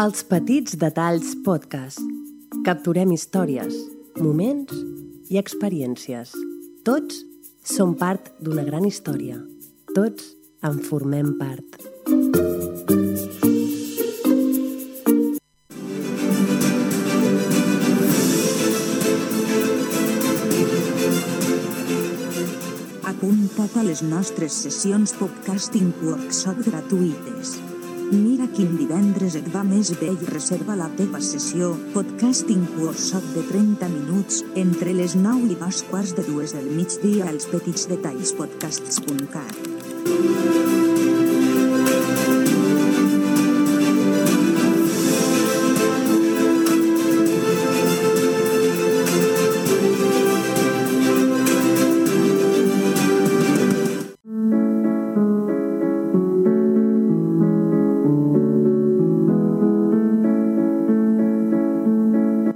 Els Petits Detalls Podcast. Capturem històries, moments i experiències. Tots som part d'una gran història. Tots en formem part. Apunta't a les nostres sessions podcasting workshop gratuïtes. Mira quin divendres et va més bé i reserva la teva sessió. Podcasting workshop de 30 minuts entre les 9 i dos quarts de dues del migdia als petits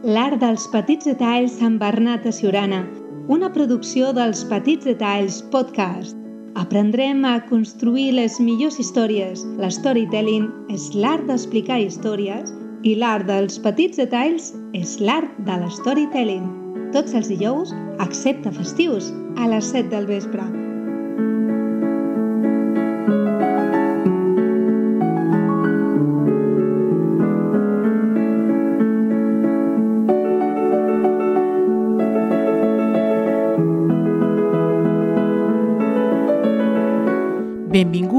L'art dels petits detalls amb Bernat a Siurana, una producció dels Petits Detalls Podcast. Aprendrem a construir les millors històries. L'storytelling és l'art d'explicar històries i l'art dels petits detalls és l'art de l'storytelling. Tots els dijous, excepte festius, a les 7 del vespre.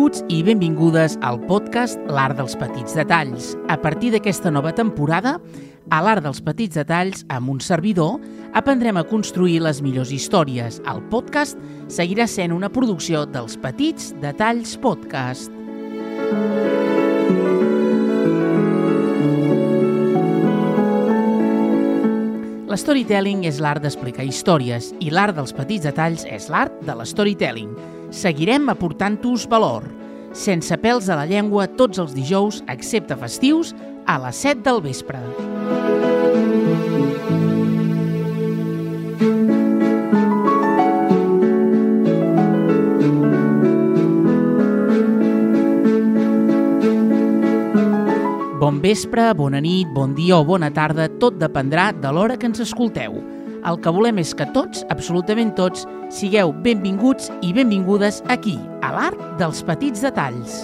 Benvinguts i benvingudes al podcast L'Art dels Petits Detalls. A partir d'aquesta nova temporada, a l'Art dels Petits Detalls, amb un servidor, aprendrem a construir les millors històries. El podcast seguirà sent una producció dels Petits Detalls Podcast. L'storytelling és l'art d'explicar històries i l'art dels petits detalls és l'art de l'storytelling. Seguirem aportant-vos valor, sense pèls a la llengua tots els dijous, excepte festius, a les 7 del vespre. Bon vespre, bona nit, bon dia o bona tarda, tot dependrà de l'hora que ens escolteu. El que volem és que tots, absolutament tots, sigueu benvinguts i benvingudes aquí, a l'Art dels Petits Detalls.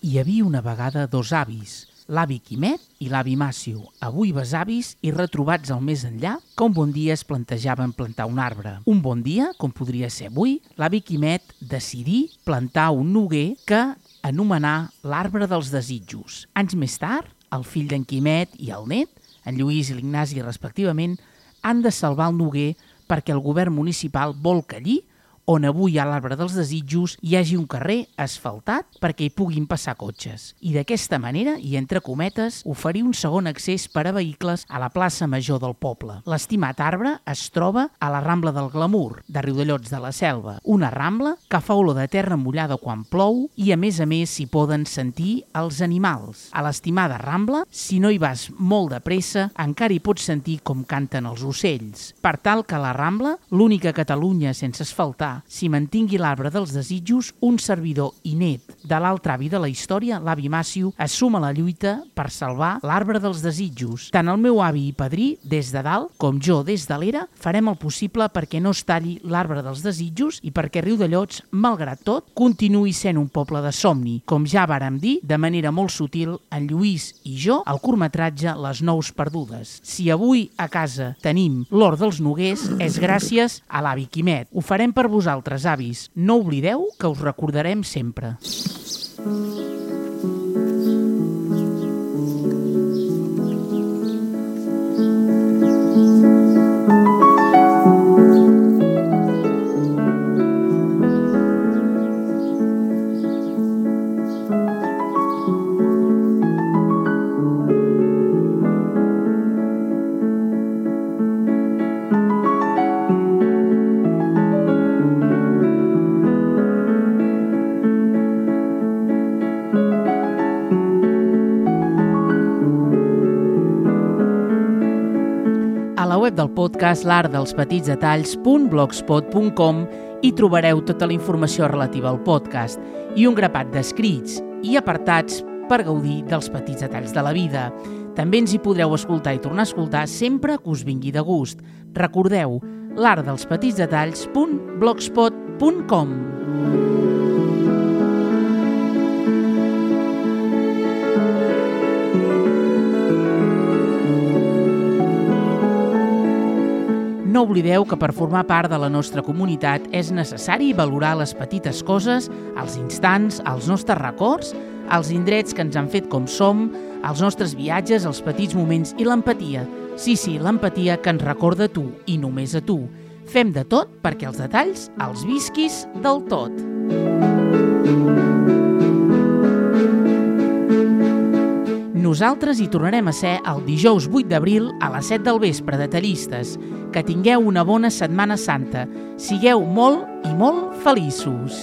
Hi havia una vegada dos avis, l'avi Quimet i l'avi Màcio, avui besavis i retrobats al més enllà, que un bon dia es plantejaven plantar un arbre. Un bon dia, com podria ser avui, l'avi Quimet decidí plantar un noguer que anomenar l'arbre dels desitjos. Anys més tard, el fill d'en Quimet i el net, en Lluís i l'Ignasi respectivament, han de salvar el noguer perquè el govern municipal vol que allí on avui ha l'arbre dels desitjos, hi hagi un carrer asfaltat perquè hi puguin passar cotxes. I d'aquesta manera, i entre cometes, oferir un segon accés per a vehicles a la plaça major del poble. L'estimat arbre es troba a la Rambla del Glamour, de Riudellots de la Selva, una rambla que fa olor de terra mullada quan plou i, a més a més, s'hi poden sentir els animals. A l'estimada Rambla, si no hi vas molt de pressa, encara hi pots sentir com canten els ocells. Per tal que a la Rambla, l'única Catalunya sense asfaltar, s'hi mantingui l'arbre dels desitjos, un servidor i net de l'altre avi de la història, l'avi Màcio, es suma a la lluita per salvar l'arbre dels desitjos. Tant el meu avi i padrí, des de dalt, com jo des de l'era, farem el possible perquè no es talli l'arbre dels desitjos i perquè Riudellots, malgrat tot, continuï sent un poble de somni, com ja vàrem dir de manera molt sutil en Lluís i jo al curtmetratge Les Nous Perdudes. Si avui a casa tenim l'or dels noguers, és gràcies a l'avi Quimet. Ho farem per vosaltres, avis. No oblideu que us recordarem sempre. Del podcast l'artdelspetitsdetalls.blogspot.com i trobareu tota la informació relativa al podcast i un grapat d'escrits i apartats per gaudir dels petits detalls de la vida. També ens hi podreu escoltar i tornar a escoltar sempre que us vingui de gust. Recordeu, l'artdelspetitsdetalls.blogspot.com No oblideu que per formar part de la nostra comunitat és necessari valorar les petites coses, els instants, els nostres records, els indrets que ens han fet com som, els nostres viatges, els petits moments i l'empatia. Sí, sí, l'empatia que ens recorda tu i només a tu. Fem de tot perquè els detalls els visquis del tot. Nosaltres hi tornarem a ser el dijous 8 d'abril a les 7 del vespre de Tallistes. Que tingueu una bona Setmana Santa. Sigueu molt i molt feliços.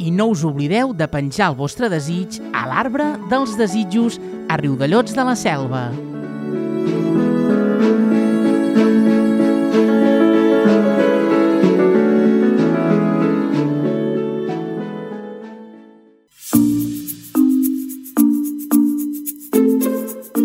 I no us oblideu de penjar el vostre desig a l'arbre dels desitjos a Riudellots de la Selva.